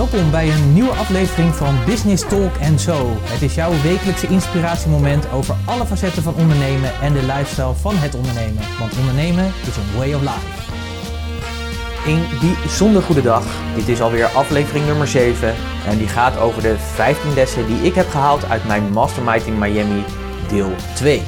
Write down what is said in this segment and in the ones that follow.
Welkom bij een nieuwe aflevering van Business Talk So. Het is jouw wekelijkse inspiratiemoment over alle facetten van ondernemen en de lifestyle van het ondernemen. Want ondernemen is een way of life. Een bijzonder goede dag. Dit is alweer aflevering nummer 7 en die gaat over de 15 lessen die ik heb gehaald uit mijn Mastermind in Miami deel 2.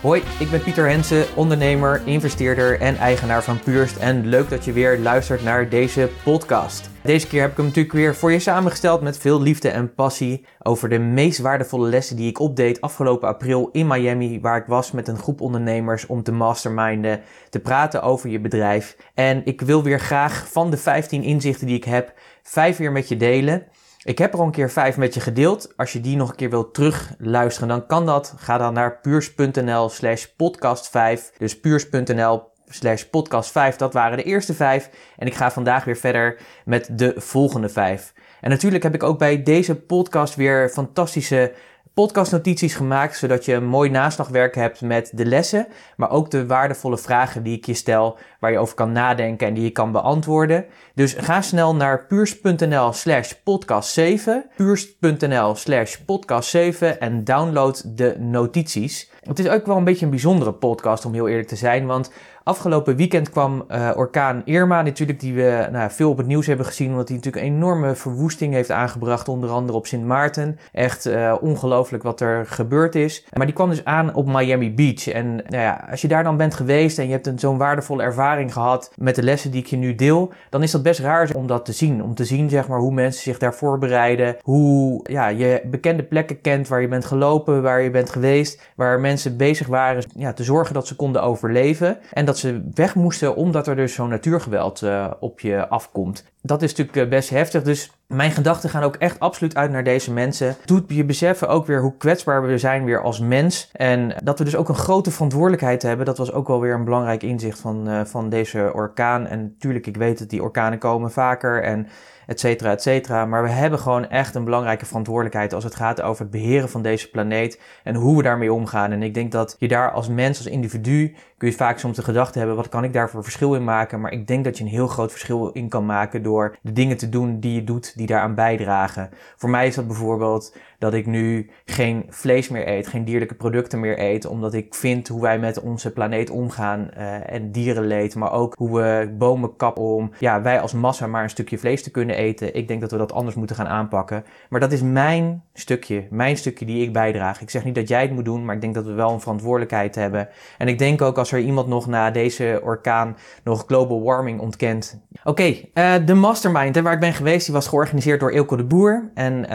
Hoi, ik ben Pieter Hensen, ondernemer, investeerder en eigenaar van Purst. En leuk dat je weer luistert naar deze podcast. Deze keer heb ik hem natuurlijk weer voor je samengesteld met veel liefde en passie over de meest waardevolle lessen die ik opdeed afgelopen april in Miami, waar ik was met een groep ondernemers om te masterminden, te praten over je bedrijf. En ik wil weer graag van de 15 inzichten die ik heb, vijf weer met je delen. Ik heb er al een keer vijf met je gedeeld. Als je die nog een keer wilt terugluisteren, dan kan dat. Ga dan naar puurs.nl slash podcast 5. Dus puurs.nl slash podcast 5. Dat waren de eerste vijf. En ik ga vandaag weer verder met de volgende vijf. En natuurlijk heb ik ook bij deze podcast weer fantastische podcastnotities gemaakt, zodat je een mooi naslagwerk hebt met de lessen, maar ook de waardevolle vragen die ik je stel, waar je over kan nadenken en die je kan beantwoorden. Dus ga snel naar puurs.nl slash podcast 7, puurs.nl slash podcast 7 en download de notities. Het is ook wel een beetje een bijzondere podcast om heel eerlijk te zijn, want Afgelopen weekend kwam uh, orkaan Irma, natuurlijk, die we nou, veel op het nieuws hebben gezien, omdat die natuurlijk enorme verwoesting heeft aangebracht, onder andere op Sint Maarten. Echt uh, ongelooflijk wat er gebeurd is. Maar die kwam dus aan op Miami Beach. En nou ja, als je daar dan bent geweest en je hebt een zo'n waardevolle ervaring gehad met de lessen die ik je nu deel, dan is dat best raar om dat te zien. Om te zien, zeg maar, hoe mensen zich daar voorbereiden, hoe ja, je bekende plekken kent waar je bent gelopen, waar je bent geweest, waar mensen bezig waren ja, te zorgen dat ze konden overleven. En dat ze weg moesten omdat er dus zo'n natuurgeweld uh, op je afkomt. Dat is natuurlijk eh, best heftig, dus mijn gedachten gaan ook echt absoluut uit naar deze mensen. Doet je beseffen ook weer hoe kwetsbaar we zijn weer als mens. En dat we dus ook een grote verantwoordelijkheid hebben. Dat was ook wel weer een belangrijk inzicht van, uh, van deze orkaan. En natuurlijk, ik weet dat die orkanen komen vaker en et cetera, et cetera. Maar we hebben gewoon echt een belangrijke verantwoordelijkheid als het gaat over het beheren van deze planeet en hoe we daarmee omgaan. En ik denk dat je daar als mens, als individu, kun je vaak soms de gedachte hebben, wat kan ik daar voor verschil in maken? Maar ik denk dat je een heel groot verschil in kan maken door de dingen te doen die je doet, die daaraan bijdragen. Voor mij is dat bijvoorbeeld dat ik nu geen vlees meer eet, geen dierlijke producten meer eet, omdat ik vind hoe wij met onze planeet omgaan uh, en dierenleed, maar ook hoe we bomen kappen om ja, wij als massa maar een stukje vlees te kunnen eten. Ik denk dat we dat anders moeten gaan aanpakken. Maar dat is mijn stukje, mijn stukje die ik bijdraag. Ik zeg niet dat jij het moet doen, maar ik denk dat we wel een verantwoordelijkheid hebben. En ik denk ook als er iemand nog na deze orkaan nog global warming ontkent. Oké, uh, de mastermind waar ik ben geweest, die was georganiseerd door Eelco de Boer. En uh,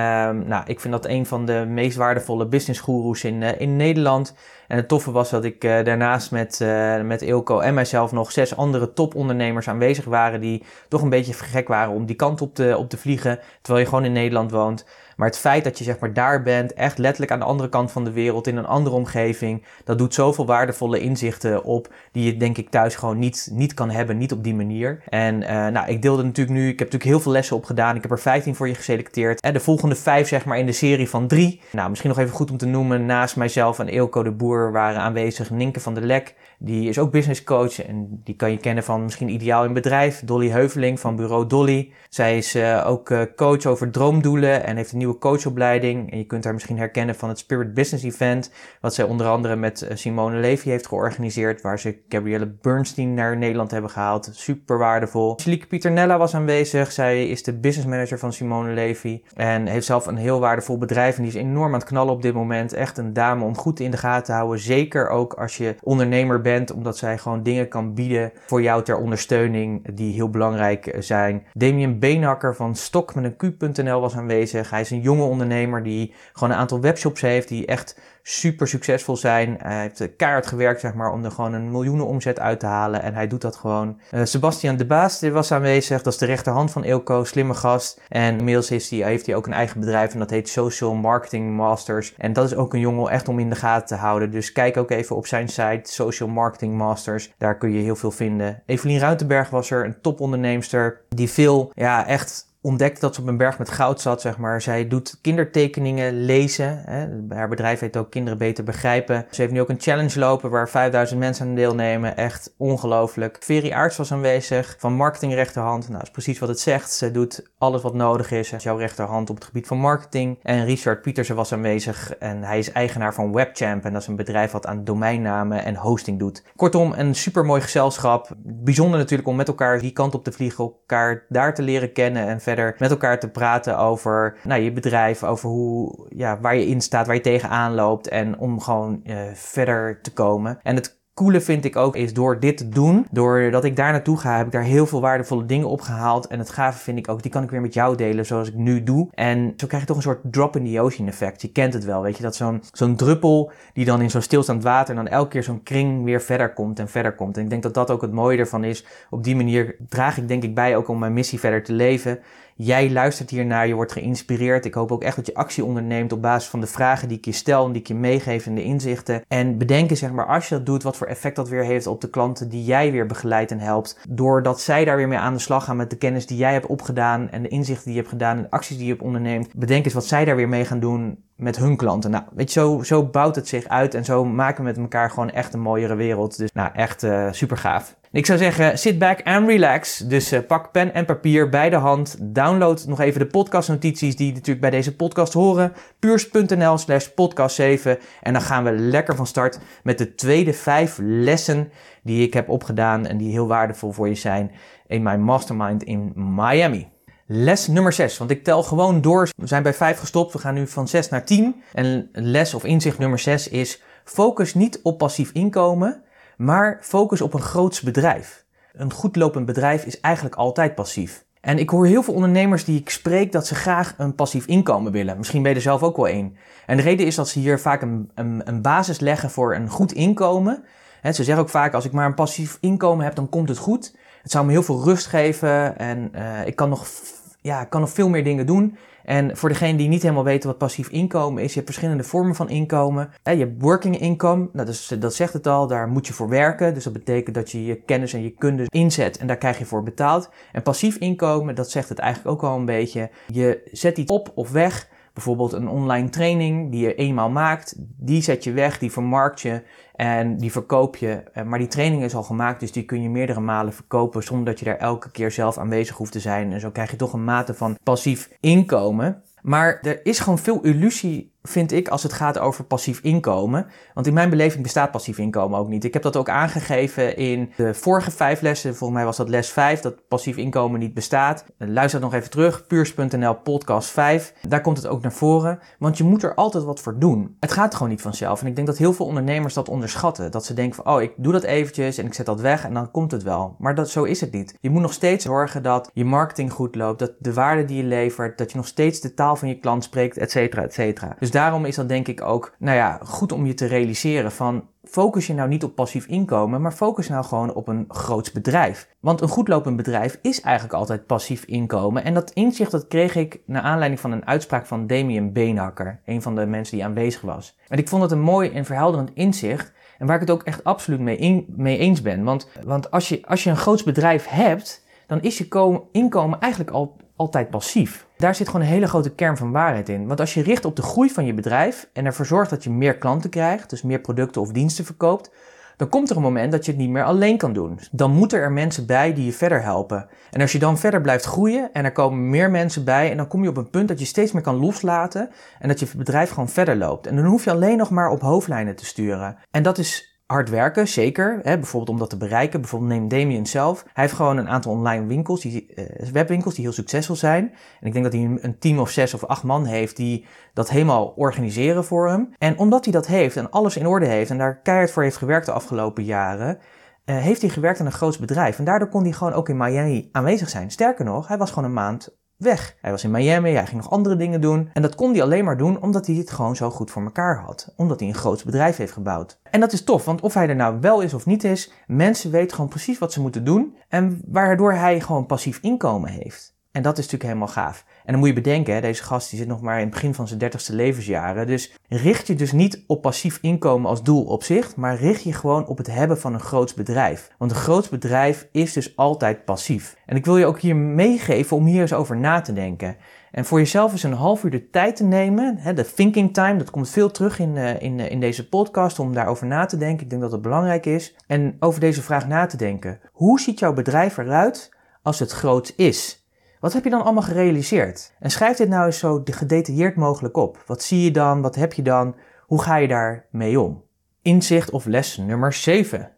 nou, ik vind dat een van de meest waardevolle business gurus in, uh, in Nederland. En het toffe was dat ik uh, daarnaast met, uh, met Ilko en mijzelf nog zes andere topondernemers aanwezig waren. Die toch een beetje gek waren om die kant op te, op te vliegen. Terwijl je gewoon in Nederland woont. Maar het feit dat je zeg maar daar bent, echt letterlijk aan de andere kant van de wereld, in een andere omgeving, dat doet zoveel waardevolle inzichten op die je denk ik thuis gewoon niet, niet kan hebben, niet op die manier. En uh, nou, ik deelde natuurlijk nu, ik heb natuurlijk heel veel lessen opgedaan. Ik heb er 15 voor je geselecteerd. En de volgende vijf zeg maar in de serie van drie. Nou, misschien nog even goed om te noemen, naast mijzelf en Eelco de Boer waren aanwezig Ninke van der Lek. Die is ook business coach en die kan je kennen van misschien Ideaal in Bedrijf. Dolly Heuveling van bureau Dolly. Zij is uh, ook uh, coach over droomdoelen en heeft een nieuwe coachopleiding. En je kunt haar misschien herkennen van het Spirit Business Event. Wat zij onder andere met uh, Simone Levy heeft georganiseerd. Waar ze Gabrielle Bernstein naar Nederland hebben gehaald. Super waardevol. Angelique Pieternella was aanwezig. Zij is de business manager van Simone Levy. En heeft zelf een heel waardevol bedrijf. En die is enorm aan het knallen op dit moment. Echt een dame om goed in de gaten te houden. Zeker ook als je ondernemer bent. Omdat zij gewoon dingen kan bieden voor jou ter ondersteuning. Die heel belangrijk zijn. Damien Beenhakker van Stok met een Q.nl was aanwezig. Hij is een jonge ondernemer die gewoon een aantal webshops heeft. Die echt super succesvol zijn. Hij heeft keihard gewerkt zeg maar, om er gewoon een miljoenen omzet uit te halen. En hij doet dat gewoon. Uh, Sebastian de Baas was aanwezig. Dat is de rechterhand van Ilko. Slimme gast. En inmiddels heeft hij, heeft hij ook een eigen bedrijf. En dat heet Social Marketing Masters. En dat is ook een jongen echt om in de gaten te houden. Dus kijk ook even op zijn site Social Marketing Masters. Daar kun je heel veel vinden. Evelien Ruitenberg was er. Een toponderneemster. Die veel, ja, echt ontdekte dat ze op een berg met goud zat, zeg maar. Zij doet kindertekeningen lezen. Hè. Haar bedrijf heet ook Kinderen Beter Begrijpen. Ze heeft nu ook een challenge lopen waar 5000 mensen aan deelnemen. Echt ongelooflijk. Veri Aarts was aanwezig van marketing rechterhand. Nou, dat is precies wat het zegt. Ze doet alles wat nodig is. Ze jouw rechterhand op het gebied van marketing. En Richard Pietersen was aanwezig en hij is eigenaar van Webchamp. En dat is een bedrijf wat aan domeinnamen en hosting doet. Kortom, een super mooi gezelschap. Bijzonder natuurlijk om met elkaar die kant op te vliegen, elkaar daar te leren kennen en verder met elkaar te praten over nou, je bedrijf, over hoe, ja, waar je in staat, waar je tegenaan loopt en om gewoon uh, verder te komen. En het coole vind ik ook is door dit te doen, doordat ik daar naartoe ga, heb ik daar heel veel waardevolle dingen opgehaald. En het gave vind ik ook, die kan ik weer met jou delen zoals ik nu doe. En zo krijg je toch een soort drop in the ocean effect. Je kent het wel, weet je, dat zo'n zo'n druppel die dan in zo'n stilstaand water en dan elke keer zo'n kring weer verder komt en verder komt. En ik denk dat dat ook het mooie ervan is. Op die manier draag ik denk ik bij ook om mijn missie verder te leven. Jij luistert hiernaar, je wordt geïnspireerd. Ik hoop ook echt dat je actie onderneemt op basis van de vragen die ik je stel en die ik je meegeef en de inzichten. En bedenken, zeg maar, als je dat doet, wat voor effect dat weer heeft op de klanten die jij weer begeleidt en helpt. Doordat zij daar weer mee aan de slag gaan met de kennis die jij hebt opgedaan en de inzichten die je hebt gedaan en de acties die je hebt onderneemt. Bedenk eens wat zij daar weer mee gaan doen met hun klanten. Nou, weet je, zo, zo bouwt het zich uit en zo maken we met elkaar gewoon echt een mooiere wereld. Dus nou, echt uh, super gaaf. Ik zou zeggen, sit back and relax. Dus uh, pak pen en papier bij de hand. Download nog even de podcastnotities die natuurlijk bij deze podcast horen. puurs.nl slash podcast 7. En dan gaan we lekker van start met de tweede vijf lessen die ik heb opgedaan en die heel waardevol voor je zijn in mijn mastermind in Miami. Les nummer 6, want ik tel gewoon door. We zijn bij 5 gestopt, we gaan nu van 6 naar 10. En les of inzicht nummer 6 is: focus niet op passief inkomen, maar focus op een groots bedrijf. Een goed lopend bedrijf is eigenlijk altijd passief. En ik hoor heel veel ondernemers die ik spreek dat ze graag een passief inkomen willen. Misschien ben je er zelf ook wel één. En de reden is dat ze hier vaak een, een, een basis leggen voor een goed inkomen. He, ze zeggen ook vaak, als ik maar een passief inkomen heb, dan komt het goed. Het zou me heel veel rust geven en uh, ik kan nog, ja, kan nog veel meer dingen doen. En voor degene die niet helemaal weten wat passief inkomen is, je hebt verschillende vormen van inkomen. Je hebt working income, dat zegt het al, daar moet je voor werken. Dus dat betekent dat je je kennis en je kunde inzet en daar krijg je voor betaald. En passief inkomen, dat zegt het eigenlijk ook al een beetje. Je zet iets op of weg Bijvoorbeeld een online training die je eenmaal maakt, die zet je weg, die vermarkt je en die verkoop je. Eh, maar die training is al gemaakt, dus die kun je meerdere malen verkopen zonder dat je daar elke keer zelf aanwezig hoeft te zijn. En zo krijg je toch een mate van passief inkomen. Maar er is gewoon veel illusie vind ik, als het gaat over passief inkomen. Want in mijn beleving bestaat passief inkomen ook niet. Ik heb dat ook aangegeven in de vorige vijf lessen. Volgens mij was dat les 5, dat passief inkomen niet bestaat. Luister nog even terug, puurs.nl podcast 5. Daar komt het ook naar voren. Want je moet er altijd wat voor doen. Het gaat gewoon niet vanzelf. En ik denk dat heel veel ondernemers dat onderschatten. Dat ze denken van, oh, ik doe dat eventjes en ik zet dat weg en dan komt het wel. Maar dat, zo is het niet. Je moet nog steeds zorgen dat je marketing goed loopt, dat de waarde die je levert, dat je nog steeds de taal van je klant spreekt, et cetera, et cetera. Dus daarom is dat denk ik ook, nou ja, goed om je te realiseren van focus je nou niet op passief inkomen, maar focus nou gewoon op een groots bedrijf. Want een goed lopend bedrijf is eigenlijk altijd passief inkomen. En dat inzicht dat kreeg ik naar aanleiding van een uitspraak van Damien Beenhakker, een van de mensen die aanwezig was. En ik vond het een mooi en verhelderend inzicht. En waar ik het ook echt absoluut mee, mee eens ben. Want, want als, je, als je een groots bedrijf hebt, dan is je inkomen eigenlijk al altijd passief. Daar zit gewoon een hele grote kern van waarheid in. Want als je richt op de groei van je bedrijf en ervoor zorgt dat je meer klanten krijgt, dus meer producten of diensten verkoopt, dan komt er een moment dat je het niet meer alleen kan doen. Dan moeten er mensen bij die je verder helpen. En als je dan verder blijft groeien en er komen meer mensen bij, en dan kom je op een punt dat je steeds meer kan loslaten en dat je bedrijf gewoon verder loopt. En dan hoef je alleen nog maar op hoofdlijnen te sturen. En dat is hard werken, zeker. Hè, bijvoorbeeld om dat te bereiken. Bijvoorbeeld neem Damien zelf. Hij heeft gewoon een aantal online winkels, die, uh, webwinkels, die heel succesvol zijn. En ik denk dat hij een team of zes of acht man heeft die dat helemaal organiseren voor hem. En omdat hij dat heeft en alles in orde heeft en daar keihard voor heeft gewerkt de afgelopen jaren, uh, heeft hij gewerkt aan een groot bedrijf. En daardoor kon hij gewoon ook in Miami aanwezig zijn. Sterker nog, hij was gewoon een maand weg. Hij was in Miami, hij ging nog andere dingen doen. En dat kon hij alleen maar doen omdat hij het gewoon zo goed voor elkaar had. Omdat hij een groot bedrijf heeft gebouwd. En dat is tof, want of hij er nou wel is of niet is, mensen weten gewoon precies wat ze moeten doen. En waardoor hij gewoon passief inkomen heeft. En dat is natuurlijk helemaal gaaf. En dan moet je bedenken, deze gast die zit nog maar in het begin van zijn dertigste levensjaren. Dus richt je dus niet op passief inkomen als doel op zich, maar richt je gewoon op het hebben van een groot bedrijf. Want een groot bedrijf is dus altijd passief. En ik wil je ook hier meegeven om hier eens over na te denken. En voor jezelf eens een half uur de tijd te nemen, hè, de thinking time, dat komt veel terug in, uh, in, uh, in deze podcast om daarover na te denken. Ik denk dat het belangrijk is. En over deze vraag na te denken. Hoe ziet jouw bedrijf eruit als het groot is? Wat heb je dan allemaal gerealiseerd? En schrijf dit nou eens zo gedetailleerd mogelijk op. Wat zie je dan? Wat heb je dan? Hoe ga je daar mee om? Inzicht of les nummer 7.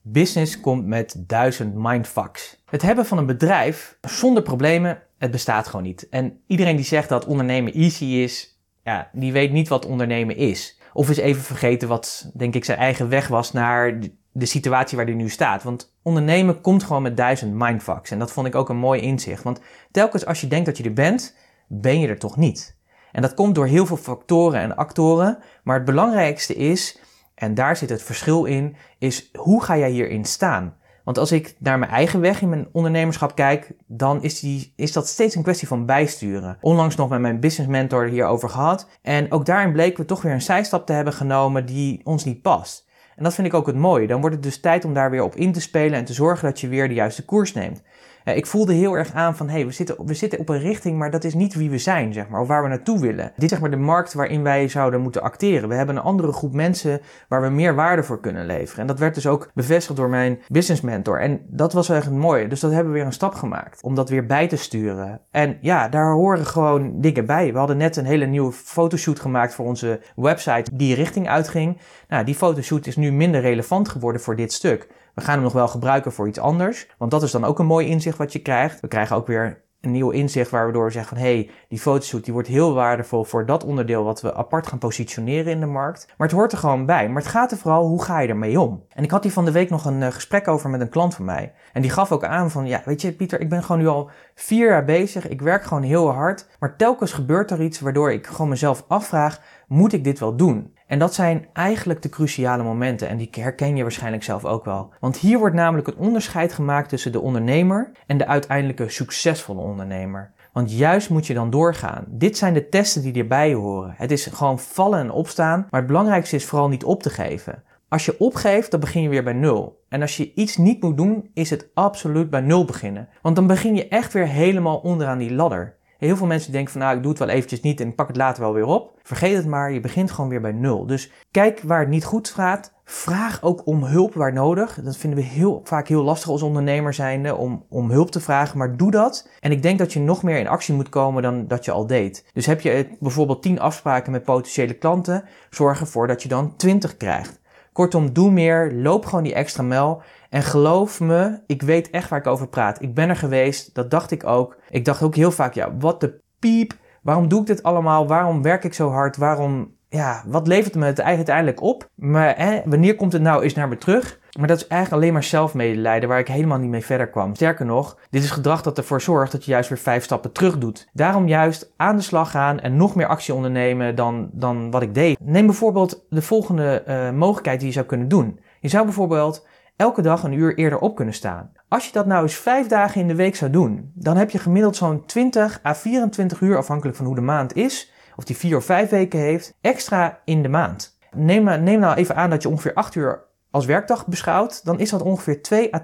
Business komt met duizend mindfucks. Het hebben van een bedrijf zonder problemen, het bestaat gewoon niet. En iedereen die zegt dat ondernemen easy is, ja, die weet niet wat ondernemen is. Of is even vergeten wat, denk ik, zijn eigen weg was naar de situatie waar hij nu staat. Want ondernemen komt gewoon met duizend mindfucks. En dat vond ik ook een mooi inzicht. Want telkens als je denkt dat je er bent, ben je er toch niet. En dat komt door heel veel factoren en actoren. Maar het belangrijkste is, en daar zit het verschil in, is hoe ga jij hierin staan? Want als ik naar mijn eigen weg in mijn ondernemerschap kijk, dan is, die, is dat steeds een kwestie van bijsturen. Onlangs nog met mijn business mentor hierover gehad. En ook daarin bleken we toch weer een zijstap te hebben genomen die ons niet past. En dat vind ik ook het mooie. Dan wordt het dus tijd om daar weer op in te spelen en te zorgen dat je weer de juiste koers neemt. Eh, ik voelde heel erg aan van, hé, hey, we, zitten, we zitten op een richting, maar dat is niet wie we zijn, zeg maar, of waar we naartoe willen. Dit is zeg maar de markt waarin wij zouden moeten acteren. We hebben een andere groep mensen waar we meer waarde voor kunnen leveren. En dat werd dus ook bevestigd door mijn business mentor. En dat was echt mooi. Dus dat hebben we weer een stap gemaakt, om dat weer bij te sturen. En ja, daar horen gewoon dingen bij. We hadden net een hele nieuwe fotoshoot gemaakt voor onze website die richting uitging. Nou, die fotoshoot is nu minder relevant geworden voor dit stuk. We gaan hem nog wel gebruiken voor iets anders, want dat is dan ook een mooi inzicht wat je krijgt. We krijgen ook weer een nieuw inzicht waardoor we zeggen van hé, hey, die fotoshoot die wordt heel waardevol voor dat onderdeel wat we apart gaan positioneren in de markt. Maar het hoort er gewoon bij. Maar het gaat er vooral hoe ga je ermee om? En ik had hier van de week nog een uh, gesprek over met een klant van mij. En die gaf ook aan van ja, weet je Pieter, ik ben gewoon nu al vier jaar bezig. Ik werk gewoon heel hard. Maar telkens gebeurt er iets waardoor ik gewoon mezelf afvraag, moet ik dit wel doen? En dat zijn eigenlijk de cruciale momenten en die herken je waarschijnlijk zelf ook wel. Want hier wordt namelijk het onderscheid gemaakt tussen de ondernemer en de uiteindelijke succesvolle ondernemer. Want juist moet je dan doorgaan. Dit zijn de testen die erbij horen. Het is gewoon vallen en opstaan, maar het belangrijkste is vooral niet op te geven. Als je opgeeft, dan begin je weer bij nul. En als je iets niet moet doen, is het absoluut bij nul beginnen. Want dan begin je echt weer helemaal onderaan die ladder. Heel veel mensen denken van nou, ik doe het wel eventjes niet en ik pak het later wel weer op. Vergeet het maar, je begint gewoon weer bij nul. Dus kijk waar het niet goed gaat. Vraag ook om hulp waar nodig. Dat vinden we heel, vaak heel lastig als ondernemer zijnde om, om hulp te vragen, maar doe dat. En ik denk dat je nog meer in actie moet komen dan dat je al deed. Dus heb je bijvoorbeeld 10 afspraken met potentiële klanten, zorg ervoor dat je dan 20 krijgt. Kortom, doe meer, loop gewoon die extra mijl. En geloof me, ik weet echt waar ik over praat. Ik ben er geweest, dat dacht ik ook. Ik dacht ook heel vaak, ja, wat de piep. Waarom doe ik dit allemaal? Waarom werk ik zo hard? Waarom, ja, wat levert me het uiteindelijk op? Maar hè, wanneer komt het nou eens naar me terug? Maar dat is eigenlijk alleen maar zelfmedelijden waar ik helemaal niet mee verder kwam. Sterker nog, dit is gedrag dat ervoor zorgt dat je juist weer vijf stappen terug doet. Daarom juist aan de slag gaan en nog meer actie ondernemen dan, dan wat ik deed. Neem bijvoorbeeld de volgende uh, mogelijkheid die je zou kunnen doen. Je zou bijvoorbeeld elke dag een uur eerder op kunnen staan. Als je dat nou eens vijf dagen in de week zou doen, dan heb je gemiddeld zo'n 20 à 24 uur, afhankelijk van hoe de maand is, of die vier of vijf weken heeft, extra in de maand. Neem, neem nou even aan dat je ongeveer 8 uur als werkdag beschouwt, dan is dat ongeveer 2 à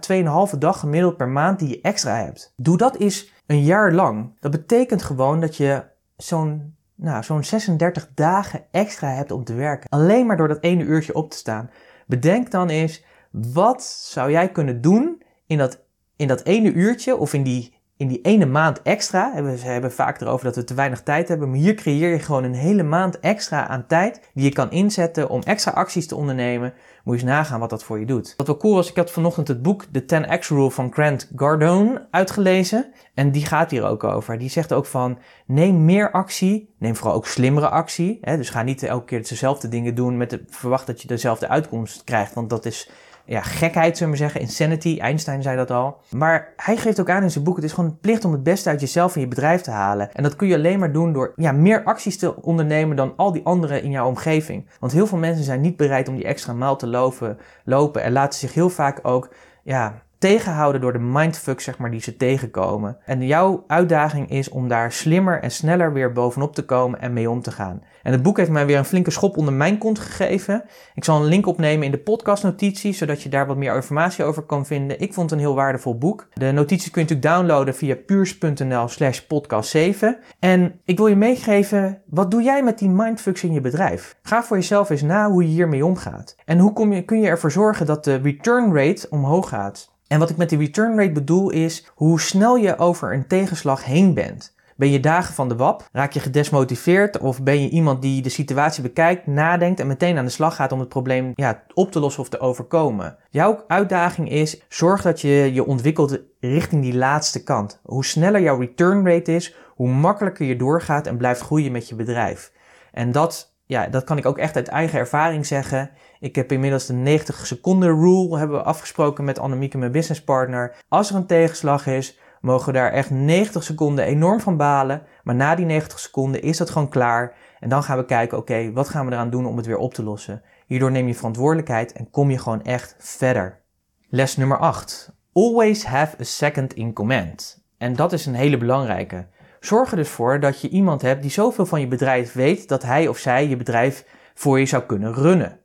2,5 dag gemiddeld per maand die je extra hebt. Doe dat eens een jaar lang. Dat betekent gewoon dat je zo'n nou, zo'n 36 dagen extra hebt om te werken. Alleen maar door dat ene uurtje op te staan. Bedenk dan eens, wat zou jij kunnen doen in dat, in dat ene uurtje of in die, in die ene maand extra? We hebben vaak erover dat we te weinig tijd hebben, maar hier creëer je gewoon een hele maand extra aan tijd die je kan inzetten om extra acties te ondernemen. Moet je eens nagaan wat dat voor je doet. Wat wel cool was, ik had vanochtend het boek The 10X Rule van Grant Cardone uitgelezen. En die gaat hier ook over. Die zegt ook van, neem meer actie, neem vooral ook slimmere actie. Hè? Dus ga niet elke keer dezelfde dingen doen met de verwacht dat je dezelfde uitkomst krijgt, want dat is ja, gekheid, zullen we zeggen. Insanity, Einstein zei dat al. Maar hij geeft ook aan in zijn boek, het is gewoon een plicht om het beste uit jezelf en je bedrijf te halen. En dat kun je alleen maar doen door ja, meer acties te ondernemen dan al die anderen in jouw omgeving. Want heel veel mensen zijn niet bereid om die extra maal te lopen, lopen en laten zich heel vaak ook ja, tegenhouden door de mindfuck zeg maar, die ze tegenkomen. En jouw uitdaging is om daar slimmer en sneller weer bovenop te komen en mee om te gaan. En het boek heeft mij weer een flinke schop onder mijn kont gegeven. Ik zal een link opnemen in de podcastnotities, zodat je daar wat meer informatie over kan vinden. Ik vond het een heel waardevol boek. De notities kun je natuurlijk downloaden via puurs.nl slash podcast 7. En ik wil je meegeven, wat doe jij met die mindfucks in je bedrijf? Ga voor jezelf eens na hoe je hiermee omgaat. En hoe kom je, kun je ervoor zorgen dat de return rate omhoog gaat? En wat ik met die return rate bedoel is hoe snel je over een tegenslag heen bent. Ben je dagen van de wap? Raak je gedesmotiveerd? Of ben je iemand die de situatie bekijkt, nadenkt en meteen aan de slag gaat om het probleem ja, op te lossen of te overkomen? Jouw uitdaging is: zorg dat je je ontwikkelt richting die laatste kant. Hoe sneller jouw return rate is, hoe makkelijker je doorgaat en blijft groeien met je bedrijf. En dat, ja, dat kan ik ook echt uit eigen ervaring zeggen. Ik heb inmiddels de 90 seconden rule hebben we afgesproken met Annemieke, mijn businesspartner. Als er een tegenslag is, mogen we daar echt 90 seconden enorm van balen. Maar na die 90 seconden is dat gewoon klaar. En dan gaan we kijken, oké, wat gaan we eraan doen om het weer op te lossen? Hierdoor neem je verantwoordelijkheid en kom je gewoon echt verder. Les nummer 8. Always have a second in command. En dat is een hele belangrijke. Zorg er dus voor dat je iemand hebt die zoveel van je bedrijf weet dat hij of zij je bedrijf voor je zou kunnen runnen.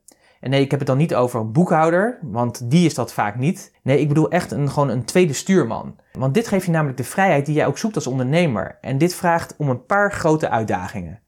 En nee, ik heb het dan niet over een boekhouder, want die is dat vaak niet. Nee, ik bedoel echt een, gewoon een tweede stuurman. Want dit geeft je namelijk de vrijheid die jij ook zoekt als ondernemer. En dit vraagt om een paar grote uitdagingen.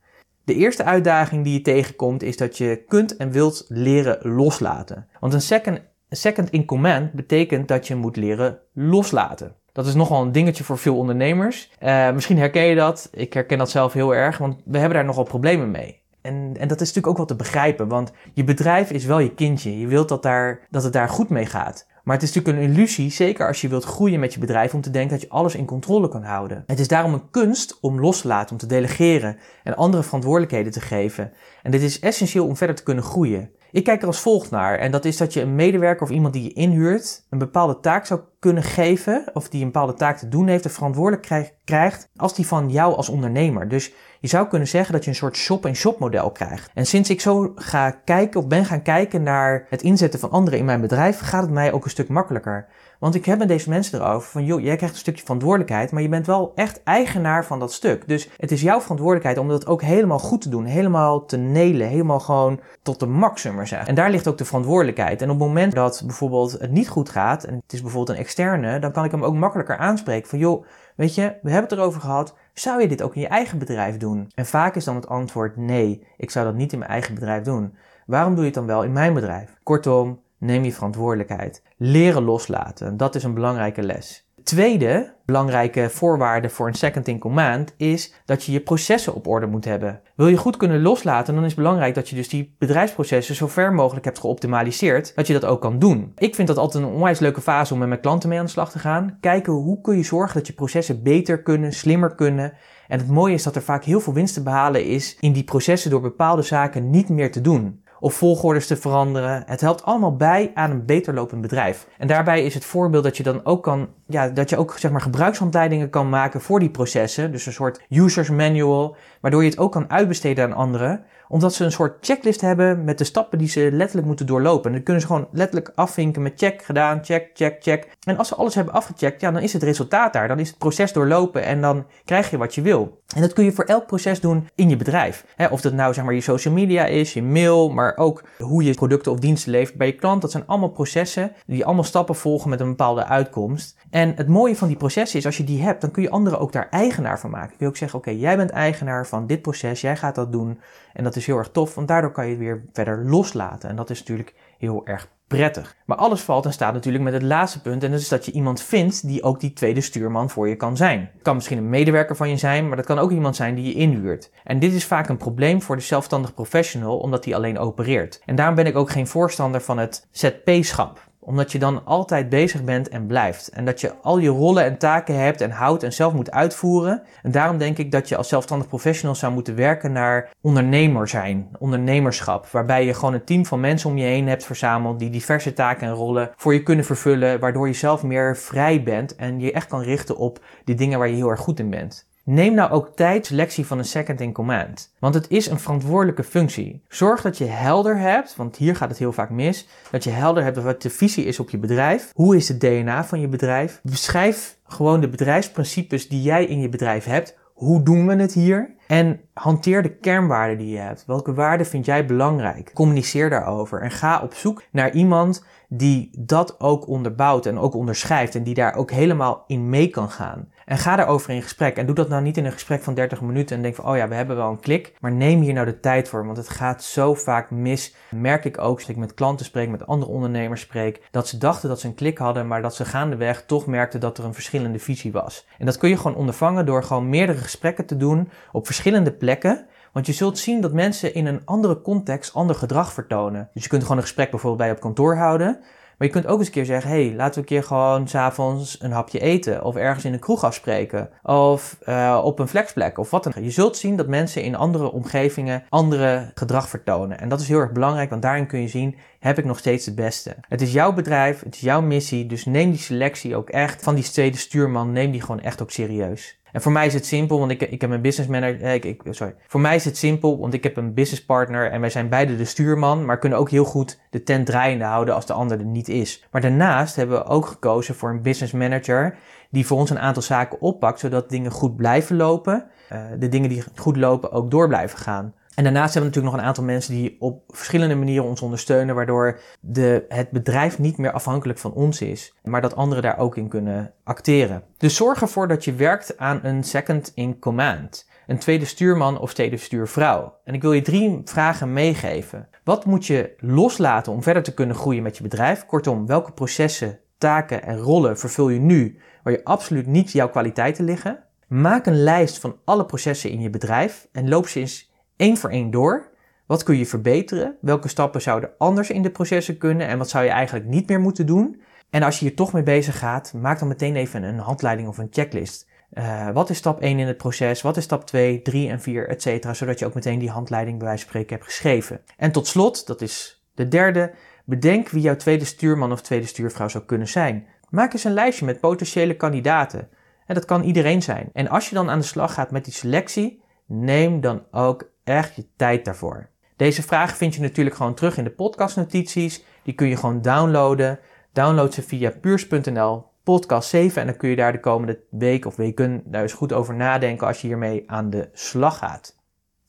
De eerste uitdaging die je tegenkomt is dat je kunt en wilt leren loslaten. Want een second, second in command betekent dat je moet leren loslaten. Dat is nogal een dingetje voor veel ondernemers. Uh, misschien herken je dat. Ik herken dat zelf heel erg, want we hebben daar nogal problemen mee. En, en dat is natuurlijk ook wel te begrijpen, want je bedrijf is wel je kindje. Je wilt dat, daar, dat het daar goed mee gaat. Maar het is natuurlijk een illusie, zeker als je wilt groeien met je bedrijf, om te denken dat je alles in controle kan houden. Het is daarom een kunst om los te laten, om te delegeren en andere verantwoordelijkheden te geven. En dit is essentieel om verder te kunnen groeien. Ik kijk er als volgt naar, en dat is dat je een medewerker of iemand die je inhuurt een bepaalde taak zou kunnen geven, of die een bepaalde taak te doen heeft, de verantwoordelijk krijgt, als die van jou als ondernemer. Dus je zou kunnen zeggen dat je een soort shop-en-shop model krijgt. En sinds ik zo ga kijken of ben gaan kijken naar het inzetten van anderen in mijn bedrijf, gaat het mij ook een stuk makkelijker. Want ik heb met deze mensen erover van, joh, jij krijgt een stukje verantwoordelijkheid, maar je bent wel echt eigenaar van dat stuk. Dus het is jouw verantwoordelijkheid om dat ook helemaal goed te doen, helemaal te nelen, helemaal gewoon tot de maximum zeggen. En daar ligt ook de verantwoordelijkheid. En op het moment dat bijvoorbeeld het niet goed gaat, en het is bijvoorbeeld een externe, dan kan ik hem ook makkelijker aanspreken van, joh, weet je, we hebben het erover gehad, zou je dit ook in je eigen bedrijf doen? En vaak is dan het antwoord nee, ik zou dat niet in mijn eigen bedrijf doen. Waarom doe je het dan wel in mijn bedrijf? Kortom, neem je verantwoordelijkheid. Leren loslaten, dat is een belangrijke les. Tweede belangrijke voorwaarde voor een second in command is dat je je processen op orde moet hebben. Wil je goed kunnen loslaten, dan is het belangrijk dat je dus die bedrijfsprocessen zo ver mogelijk hebt geoptimaliseerd, dat je dat ook kan doen. Ik vind dat altijd een onwijs leuke fase om met mijn klanten mee aan de slag te gaan. Kijken hoe kun je zorgen dat je processen beter kunnen, slimmer kunnen. En het mooie is dat er vaak heel veel winst te behalen is in die processen door bepaalde zaken niet meer te doen of volgordes te veranderen. Het helpt allemaal bij aan een beter lopend bedrijf. En daarbij is het voorbeeld dat je dan ook kan, ja, dat je ook zeg maar gebruikshandleidingen kan maken voor die processen. Dus een soort users manual, waardoor je het ook kan uitbesteden aan anderen omdat ze een soort checklist hebben met de stappen die ze letterlijk moeten doorlopen. En dan kunnen ze gewoon letterlijk afvinken met check gedaan, check, check, check. En als ze alles hebben afgecheckt, ja, dan is het resultaat daar. Dan is het proces doorlopen en dan krijg je wat je wil. En dat kun je voor elk proces doen in je bedrijf. of dat nou zeg maar je social media is, je mail, maar ook hoe je producten of diensten levert bij je klant. Dat zijn allemaal processen die allemaal stappen volgen met een bepaalde uitkomst. En het mooie van die processen is, als je die hebt, dan kun je anderen ook daar eigenaar van maken. Kun je ook zeggen, oké, jij bent eigenaar van dit proces, jij gaat dat doen. En dat is heel erg tof, want daardoor kan je het weer verder loslaten. En dat is natuurlijk heel erg prettig. Maar alles valt en staat natuurlijk met het laatste punt. En dat is dat je iemand vindt die ook die tweede stuurman voor je kan zijn. Het kan misschien een medewerker van je zijn, maar dat kan ook iemand zijn die je inhuurt. En dit is vaak een probleem voor de zelfstandig professional, omdat hij alleen opereert. En daarom ben ik ook geen voorstander van het ZP-schap omdat je dan altijd bezig bent en blijft. En dat je al je rollen en taken hebt en houdt en zelf moet uitvoeren. En daarom denk ik dat je als zelfstandig professional zou moeten werken naar ondernemer zijn, ondernemerschap. Waarbij je gewoon een team van mensen om je heen hebt verzameld die diverse taken en rollen voor je kunnen vervullen. Waardoor je zelf meer vrij bent en je echt kan richten op die dingen waar je heel erg goed in bent. Neem nou ook tijd selectie van een second in command. Want het is een verantwoordelijke functie. Zorg dat je helder hebt, want hier gaat het heel vaak mis, dat je helder hebt wat de visie is op je bedrijf. Hoe is het DNA van je bedrijf? Beschrijf gewoon de bedrijfsprincipes die jij in je bedrijf hebt. Hoe doen we het hier? En hanteer de kernwaarden die je hebt. Welke waarden vind jij belangrijk? Communiceer daarover en ga op zoek naar iemand die dat ook onderbouwt en ook onderschrijft en die daar ook helemaal in mee kan gaan. En ga daarover in gesprek. En doe dat nou niet in een gesprek van 30 minuten en denk van, oh ja, we hebben wel een klik. Maar neem hier nou de tijd voor, want het gaat zo vaak mis. Merk ik ook, als ik met klanten spreek, met andere ondernemers spreek, dat ze dachten dat ze een klik hadden, maar dat ze gaandeweg toch merkten dat er een verschillende visie was. En dat kun je gewoon ondervangen door gewoon meerdere gesprekken te doen op verschillende plekken. Want je zult zien dat mensen in een andere context ander gedrag vertonen. Dus je kunt gewoon een gesprek bijvoorbeeld bij op kantoor houden. Maar je kunt ook eens een keer zeggen: hey, laten we een keer gewoon s'avonds een hapje eten. Of ergens in een kroeg afspreken. Of uh, op een flexplek of wat dan ook. Je zult zien dat mensen in andere omgevingen andere gedrag vertonen. En dat is heel erg belangrijk, want daarin kun je zien: heb ik nog steeds het beste? Het is jouw bedrijf, het is jouw missie. Dus neem die selectie ook echt van die tweede stuurman. Neem die gewoon echt ook serieus. En voor mij is het simpel, want ik, ik heb een business manager. Eh, ik, sorry. Voor mij is het simpel, want ik heb een business partner en wij zijn beide de stuurman, maar kunnen ook heel goed de tent draaiende houden als de ander er niet is. Maar daarnaast hebben we ook gekozen voor een business manager die voor ons een aantal zaken oppakt, zodat dingen goed blijven lopen. Uh, de dingen die goed lopen ook door blijven gaan. En daarnaast hebben we natuurlijk nog een aantal mensen die op verschillende manieren ons ondersteunen, waardoor de, het bedrijf niet meer afhankelijk van ons is, maar dat anderen daar ook in kunnen acteren. Dus zorg ervoor dat je werkt aan een second in command, een tweede stuurman of tweede stuurvrouw. En ik wil je drie vragen meegeven. Wat moet je loslaten om verder te kunnen groeien met je bedrijf? Kortom, welke processen, taken en rollen vervul je nu waar je absoluut niet jouw kwaliteiten liggen? Maak een lijst van alle processen in je bedrijf en loop ze eens één voor één door. Wat kun je verbeteren? Welke stappen zouden anders in de processen kunnen? En wat zou je eigenlijk niet meer moeten doen? En als je hier toch mee bezig gaat, maak dan meteen even een handleiding of een checklist. Uh, wat is stap 1 in het proces? Wat is stap 2, 3 en 4, et cetera? Zodat je ook meteen die handleiding bij wijze van spreken hebt geschreven. En tot slot, dat is de derde, bedenk wie jouw tweede stuurman of tweede stuurvrouw zou kunnen zijn. Maak eens een lijstje met potentiële kandidaten. En dat kan iedereen zijn. En als je dan aan de slag gaat met die selectie, neem dan ook echt je tijd daarvoor. Deze vraag vind je natuurlijk gewoon terug in de podcastnotities. Die kun je gewoon downloaden. Download ze via puurs.nl podcast 7 en dan kun je daar de komende week of weken daar eens goed over nadenken als je hiermee aan de slag gaat.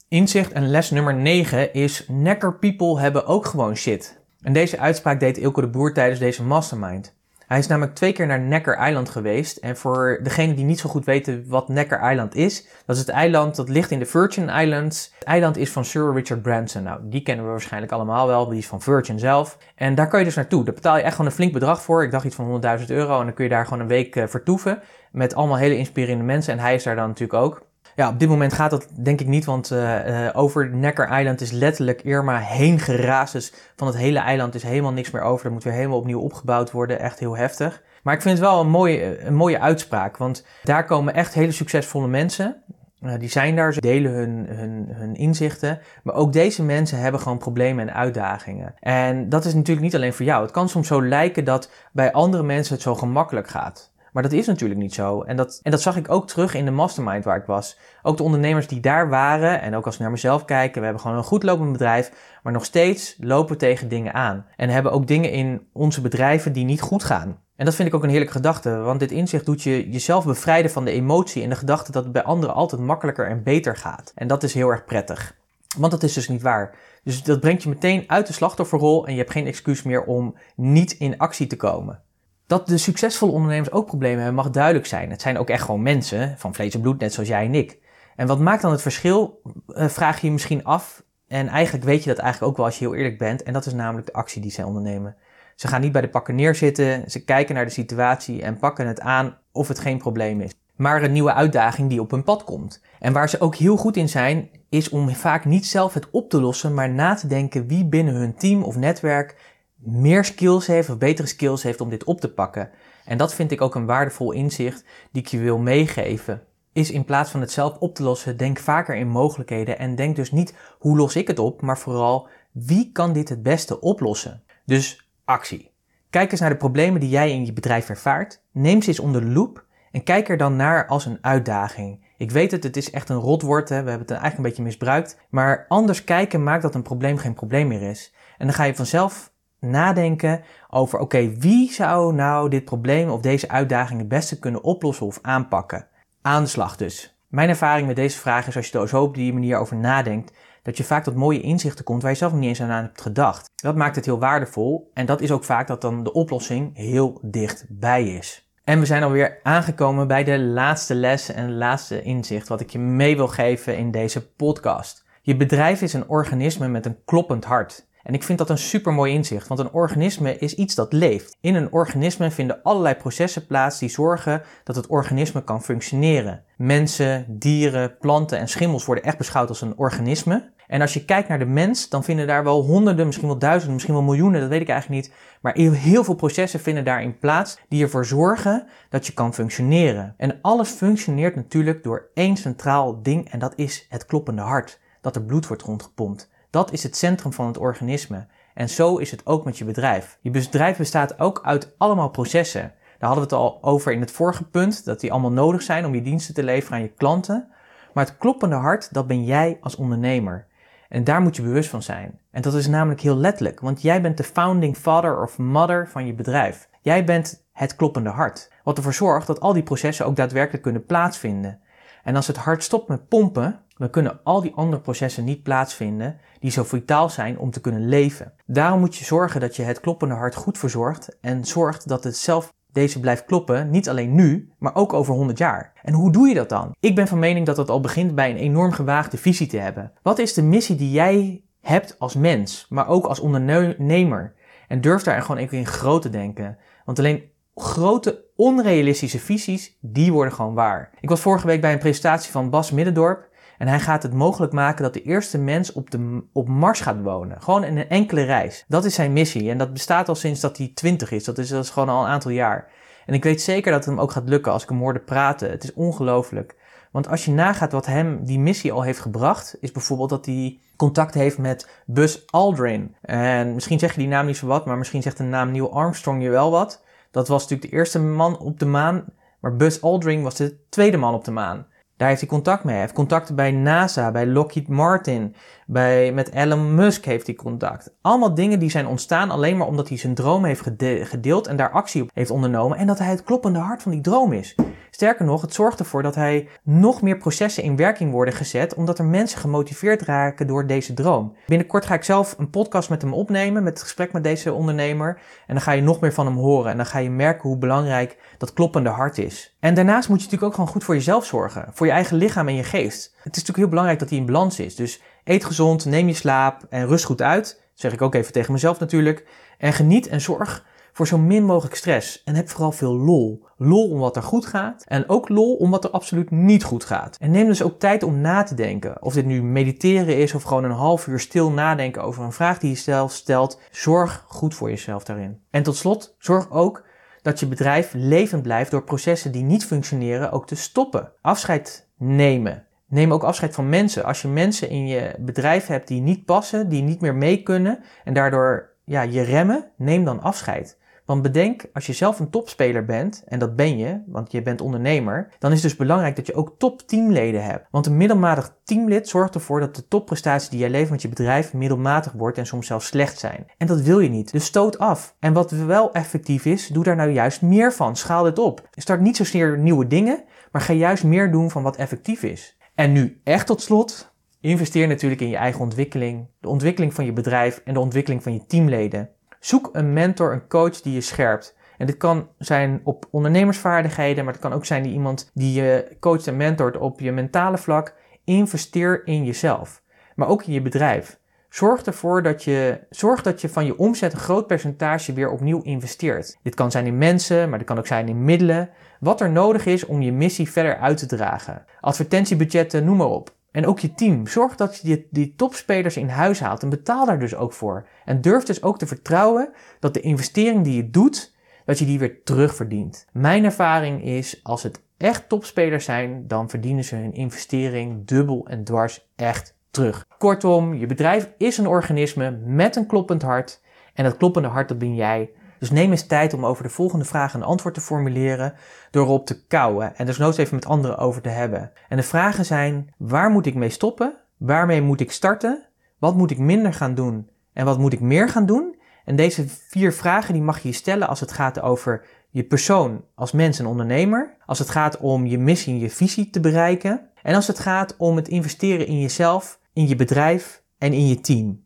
Inzicht en les nummer 9 is Necker people hebben ook gewoon shit. En deze uitspraak deed Ilko de Boer tijdens deze mastermind. Hij is namelijk twee keer naar Necker Island geweest. En voor degenen die niet zo goed weten wat Necker Island is, dat is het eiland dat ligt in de Virgin Islands. Het eiland is van Sir Richard Branson. Nou, die kennen we waarschijnlijk allemaal wel, die is van Virgin zelf. En daar kan je dus naartoe. Daar betaal je echt gewoon een flink bedrag voor. Ik dacht iets van 100.000 euro. En dan kun je daar gewoon een week uh, vertoeven. Met allemaal hele inspirerende mensen. En hij is daar dan natuurlijk ook. Ja, op dit moment gaat dat denk ik niet, want uh, uh, over Necker Island is letterlijk Irma heen geraasd. Dus van het hele eiland is helemaal niks meer over. Dat moet weer helemaal opnieuw opgebouwd worden. Echt heel heftig. Maar ik vind het wel een mooie, een mooie uitspraak, want daar komen echt hele succesvolle mensen. Uh, die zijn daar, ze delen hun, hun, hun inzichten. Maar ook deze mensen hebben gewoon problemen en uitdagingen. En dat is natuurlijk niet alleen voor jou. Het kan soms zo lijken dat bij andere mensen het zo gemakkelijk gaat. Maar dat is natuurlijk niet zo. En dat, en dat zag ik ook terug in de mastermind waar ik was. Ook de ondernemers die daar waren, en ook als we naar mezelf kijken, we hebben gewoon een goed lopend bedrijf, maar nog steeds lopen tegen dingen aan. En hebben ook dingen in onze bedrijven die niet goed gaan. En dat vind ik ook een heerlijke gedachte, want dit inzicht doet je jezelf bevrijden van de emotie en de gedachte dat het bij anderen altijd makkelijker en beter gaat. En dat is heel erg prettig. Want dat is dus niet waar. Dus dat brengt je meteen uit de slachtofferrol en je hebt geen excuus meer om niet in actie te komen. Dat de succesvolle ondernemers ook problemen hebben, mag duidelijk zijn. Het zijn ook echt gewoon mensen van vlees en bloed, net zoals jij en ik. En wat maakt dan het verschil, uh, vraag je je misschien af. En eigenlijk weet je dat eigenlijk ook wel als je heel eerlijk bent. En dat is namelijk de actie die zij ondernemen. Ze gaan niet bij de pakken neerzitten, ze kijken naar de situatie en pakken het aan of het geen probleem is. Maar een nieuwe uitdaging die op hun pad komt. En waar ze ook heel goed in zijn, is om vaak niet zelf het op te lossen, maar na te denken wie binnen hun team of netwerk meer skills heeft of betere skills heeft om dit op te pakken. En dat vind ik ook een waardevol inzicht die ik je wil meegeven. Is in plaats van het zelf op te lossen, denk vaker in mogelijkheden en denk dus niet hoe los ik het op, maar vooral wie kan dit het beste oplossen. Dus actie. Kijk eens naar de problemen die jij in je bedrijf ervaart, neem ze eens onder de loep en kijk er dan naar als een uitdaging Ik weet het, het is echt een rotwoord, hè? we hebben het eigenlijk een beetje misbruikt. Maar anders kijken maakt dat een probleem geen probleem meer is. En dan ga je vanzelf nadenken over, oké, wie zou nou dit probleem of deze uitdaging het beste kunnen oplossen of aanpakken? Aan de slag dus. Mijn ervaring met deze vraag is als je er zo op die manier over nadenkt, dat je vaak tot mooie inzichten komt waar je zelf niet eens aan hebt gedacht. Dat maakt het heel waardevol en dat is ook vaak dat dan de oplossing heel dichtbij is. En we zijn alweer aangekomen bij de laatste les en laatste inzicht wat ik je mee wil geven in deze podcast. Je bedrijf is een organisme met een kloppend hart. En ik vind dat een super mooi inzicht, want een organisme is iets dat leeft. In een organisme vinden allerlei processen plaats die zorgen dat het organisme kan functioneren. Mensen, dieren, planten en schimmels worden echt beschouwd als een organisme. En als je kijkt naar de mens, dan vinden daar wel honderden, misschien wel duizenden, misschien wel miljoenen, dat weet ik eigenlijk niet. Maar heel veel processen vinden daarin plaats die ervoor zorgen dat je kan functioneren. En alles functioneert natuurlijk door één centraal ding en dat is het kloppende hart. Dat er bloed wordt rondgepompt. Dat is het centrum van het organisme. En zo is het ook met je bedrijf. Je bedrijf bestaat ook uit allemaal processen. Daar hadden we het al over in het vorige punt, dat die allemaal nodig zijn om je diensten te leveren aan je klanten. Maar het kloppende hart, dat ben jij als ondernemer. En daar moet je bewust van zijn. En dat is namelijk heel letterlijk, want jij bent de founding father of mother van je bedrijf. Jij bent het kloppende hart, wat ervoor zorgt dat al die processen ook daadwerkelijk kunnen plaatsvinden. En als het hart stopt met pompen, dan kunnen al die andere processen niet plaatsvinden die zo vitaal zijn om te kunnen leven. Daarom moet je zorgen dat je het kloppende hart goed verzorgt en zorgt dat het zelf deze blijft kloppen, niet alleen nu, maar ook over 100 jaar. En hoe doe je dat dan? Ik ben van mening dat het al begint bij een enorm gewaagde visie te hebben. Wat is de missie die jij hebt als mens, maar ook als ondernemer? En durf daar gewoon even in groot te denken. Want alleen grote onrealistische visies, die worden gewoon waar. Ik was vorige week bij een presentatie van Bas Middendorp. En hij gaat het mogelijk maken dat de eerste mens op, de, op Mars gaat wonen. Gewoon in een enkele reis. Dat is zijn missie. En dat bestaat al sinds dat hij 20 is. Dat is, dat gewoon al een aantal jaar. En ik weet zeker dat het hem ook gaat lukken als ik hem hoorde praten. Het is ongelooflijk. Want als je nagaat wat hem die missie al heeft gebracht, is bijvoorbeeld dat hij contact heeft met Buzz Aldrin. En misschien zeg je die naam niet zo wat, maar misschien zegt de naam Neil Armstrong je wel wat. Dat was natuurlijk de eerste man op de maan, maar Buzz Aldrin was de tweede man op de maan. Daar heeft hij contact mee. Hij heeft contacten bij NASA, bij Lockheed Martin, bij, met Elon Musk heeft hij contact. Allemaal dingen die zijn ontstaan alleen maar omdat hij zijn droom heeft gedeeld en daar actie op heeft ondernomen. En dat hij het kloppende hart van die droom is. Sterker nog, het zorgt ervoor dat hij nog meer processen in werking worden gezet, omdat er mensen gemotiveerd raken door deze droom. Binnenkort ga ik zelf een podcast met hem opnemen, met het gesprek met deze ondernemer. En dan ga je nog meer van hem horen. En dan ga je merken hoe belangrijk dat kloppende hart is. En daarnaast moet je natuurlijk ook gewoon goed voor jezelf zorgen. Voor je eigen lichaam en je geest. Het is natuurlijk heel belangrijk dat die in balans is. Dus eet gezond, neem je slaap en rust goed uit. Dat zeg ik ook even tegen mezelf natuurlijk. En geniet en zorg voor zo min mogelijk stress. En heb vooral veel lol. Lol om wat er goed gaat en ook lol om wat er absoluut niet goed gaat. En neem dus ook tijd om na te denken. Of dit nu mediteren is of gewoon een half uur stil nadenken over een vraag die je zelf stelt. Zorg goed voor jezelf daarin. En tot slot, zorg ook dat je bedrijf levend blijft door processen die niet functioneren ook te stoppen. Afscheid nemen. Neem ook afscheid van mensen. Als je mensen in je bedrijf hebt die niet passen, die niet meer mee kunnen en daardoor ja, je remmen, neem dan afscheid. Want bedenk, als je zelf een topspeler bent, en dat ben je, want je bent ondernemer, dan is het dus belangrijk dat je ook top teamleden hebt. Want een middelmatig teamlid zorgt ervoor dat de topprestaties die jij levert met je bedrijf middelmatig wordt en soms zelfs slecht zijn. En dat wil je niet. Dus stoot af. En wat wel effectief is, doe daar nou juist meer van. Schaal dit op. Start niet zozeer nieuwe dingen, maar ga juist meer doen van wat effectief is. En nu echt tot slot, investeer natuurlijk in je eigen ontwikkeling, de ontwikkeling van je bedrijf en de ontwikkeling van je teamleden. Zoek een mentor, een coach die je scherpt. En dit kan zijn op ondernemersvaardigheden, maar het kan ook zijn die iemand die je coacht en mentort op je mentale vlak. Investeer in jezelf, maar ook in je bedrijf. Zorg ervoor dat je, zorg dat je van je omzet een groot percentage weer opnieuw investeert. Dit kan zijn in mensen, maar dit kan ook zijn in middelen. Wat er nodig is om je missie verder uit te dragen. Advertentiebudgetten, noem maar op. En ook je team. Zorg dat je die, die, topspelers in huis haalt en betaal daar dus ook voor. En durf dus ook te vertrouwen dat de investering die je doet, dat je die weer terugverdient. Mijn ervaring is, als het echt topspelers zijn, dan verdienen ze hun investering dubbel en dwars echt terug. Kortom, je bedrijf is een organisme met een kloppend hart. En dat kloppende hart, dat ben jij. Dus neem eens tijd om over de volgende vraag een antwoord te formuleren door op te kouwen en dus nooit even met anderen over te hebben. En de vragen zijn: waar moet ik mee stoppen? Waarmee moet ik starten? Wat moet ik minder gaan doen? En wat moet ik meer gaan doen? En deze vier vragen die mag je je stellen als het gaat over je persoon als mens en ondernemer, als het gaat om je missie en je visie te bereiken en als het gaat om het investeren in jezelf, in je bedrijf en in je team.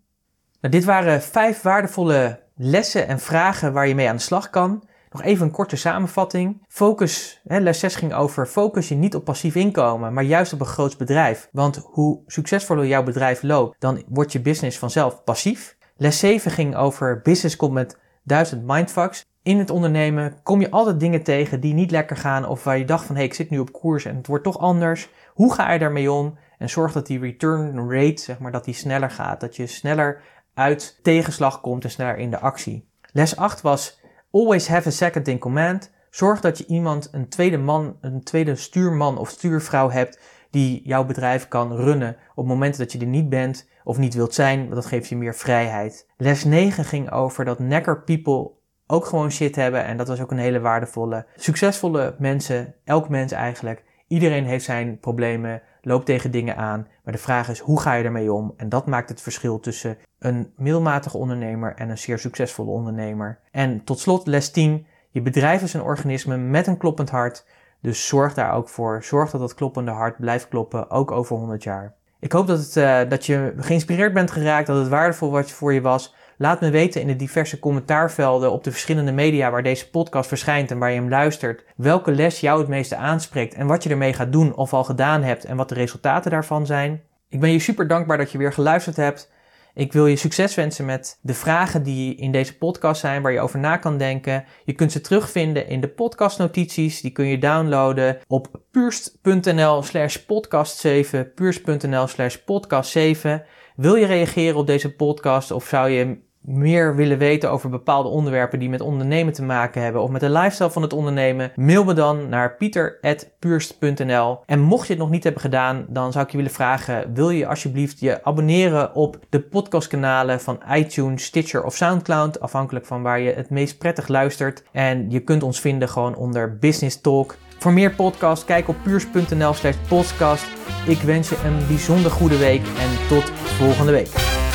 Nou, dit waren vijf waardevolle lessen en vragen waar je mee aan de slag kan. Nog even een korte samenvatting. Focus, hè, les 6 ging over focus je niet op passief inkomen, maar juist op een groot bedrijf. Want hoe succesvoller jouw bedrijf loopt, dan wordt je business vanzelf passief. Les 7 ging over business komt met duizend mindfucks. In het ondernemen kom je altijd dingen tegen die niet lekker gaan of waar je dacht van hé, hey, ik zit nu op koers en het wordt toch anders. Hoe ga je daarmee om? En zorg dat die return rate, zeg maar, dat die sneller gaat. Dat je sneller uit tegenslag komt en sneller in de actie. Les 8 was always have a second in command. Zorg dat je iemand, een tweede man, een tweede stuurman of stuurvrouw hebt die jouw bedrijf kan runnen op momenten dat je er niet bent of niet wilt zijn, want dat geeft je meer vrijheid. Les 9 ging over dat necker people ook gewoon shit hebben en dat was ook een hele waardevolle. Succesvolle mensen, elk mens eigenlijk, iedereen heeft zijn problemen, loopt tegen dingen aan, maar de vraag is hoe ga je ermee om? En dat maakt het verschil tussen een middelmatige ondernemer en een zeer succesvolle ondernemer. En tot slot les 10, je bedrijf is een organisme met een kloppend hart, dus zorg daar ook voor. Zorg dat dat kloppende hart blijft kloppen, ook over 100 jaar. Ik hoop dat, het, uh, dat je geïnspireerd bent geraakt, dat het waardevol wat voor je was. Laat me weten in de diverse commentaarvelden op de verschillende media waar deze podcast verschijnt en waar je hem luistert, welke les jou het meeste aanspreekt en wat je ermee gaat doen of al gedaan hebt en wat de resultaten daarvan zijn. Ik ben je super dankbaar dat je weer geluisterd hebt. Ik wil je succes wensen met de vragen die in deze podcast zijn, waar je over na kan denken. Je kunt ze terugvinden in de podcastnotities. Die kun je downloaden op puurst.nl slash podcast 7, puurst.nl slash podcast 7. Wil je reageren op deze podcast of zou je meer willen weten over bepaalde onderwerpen die met ondernemen te maken hebben of met de lifestyle van het ondernemen, mail me dan naar pieter.puurst.nl. En mocht je het nog niet hebben gedaan, dan zou ik je willen vragen, wil je alsjeblieft je abonneren op de podcastkanalen van iTunes, Stitcher of Soundcloud, afhankelijk van waar je het meest prettig luistert. En je kunt ons vinden gewoon onder Business Talk. Voor meer podcasts, kijk op puurs.nl slash podcast. Ik wens je een bijzonder goede week en tot volgende week.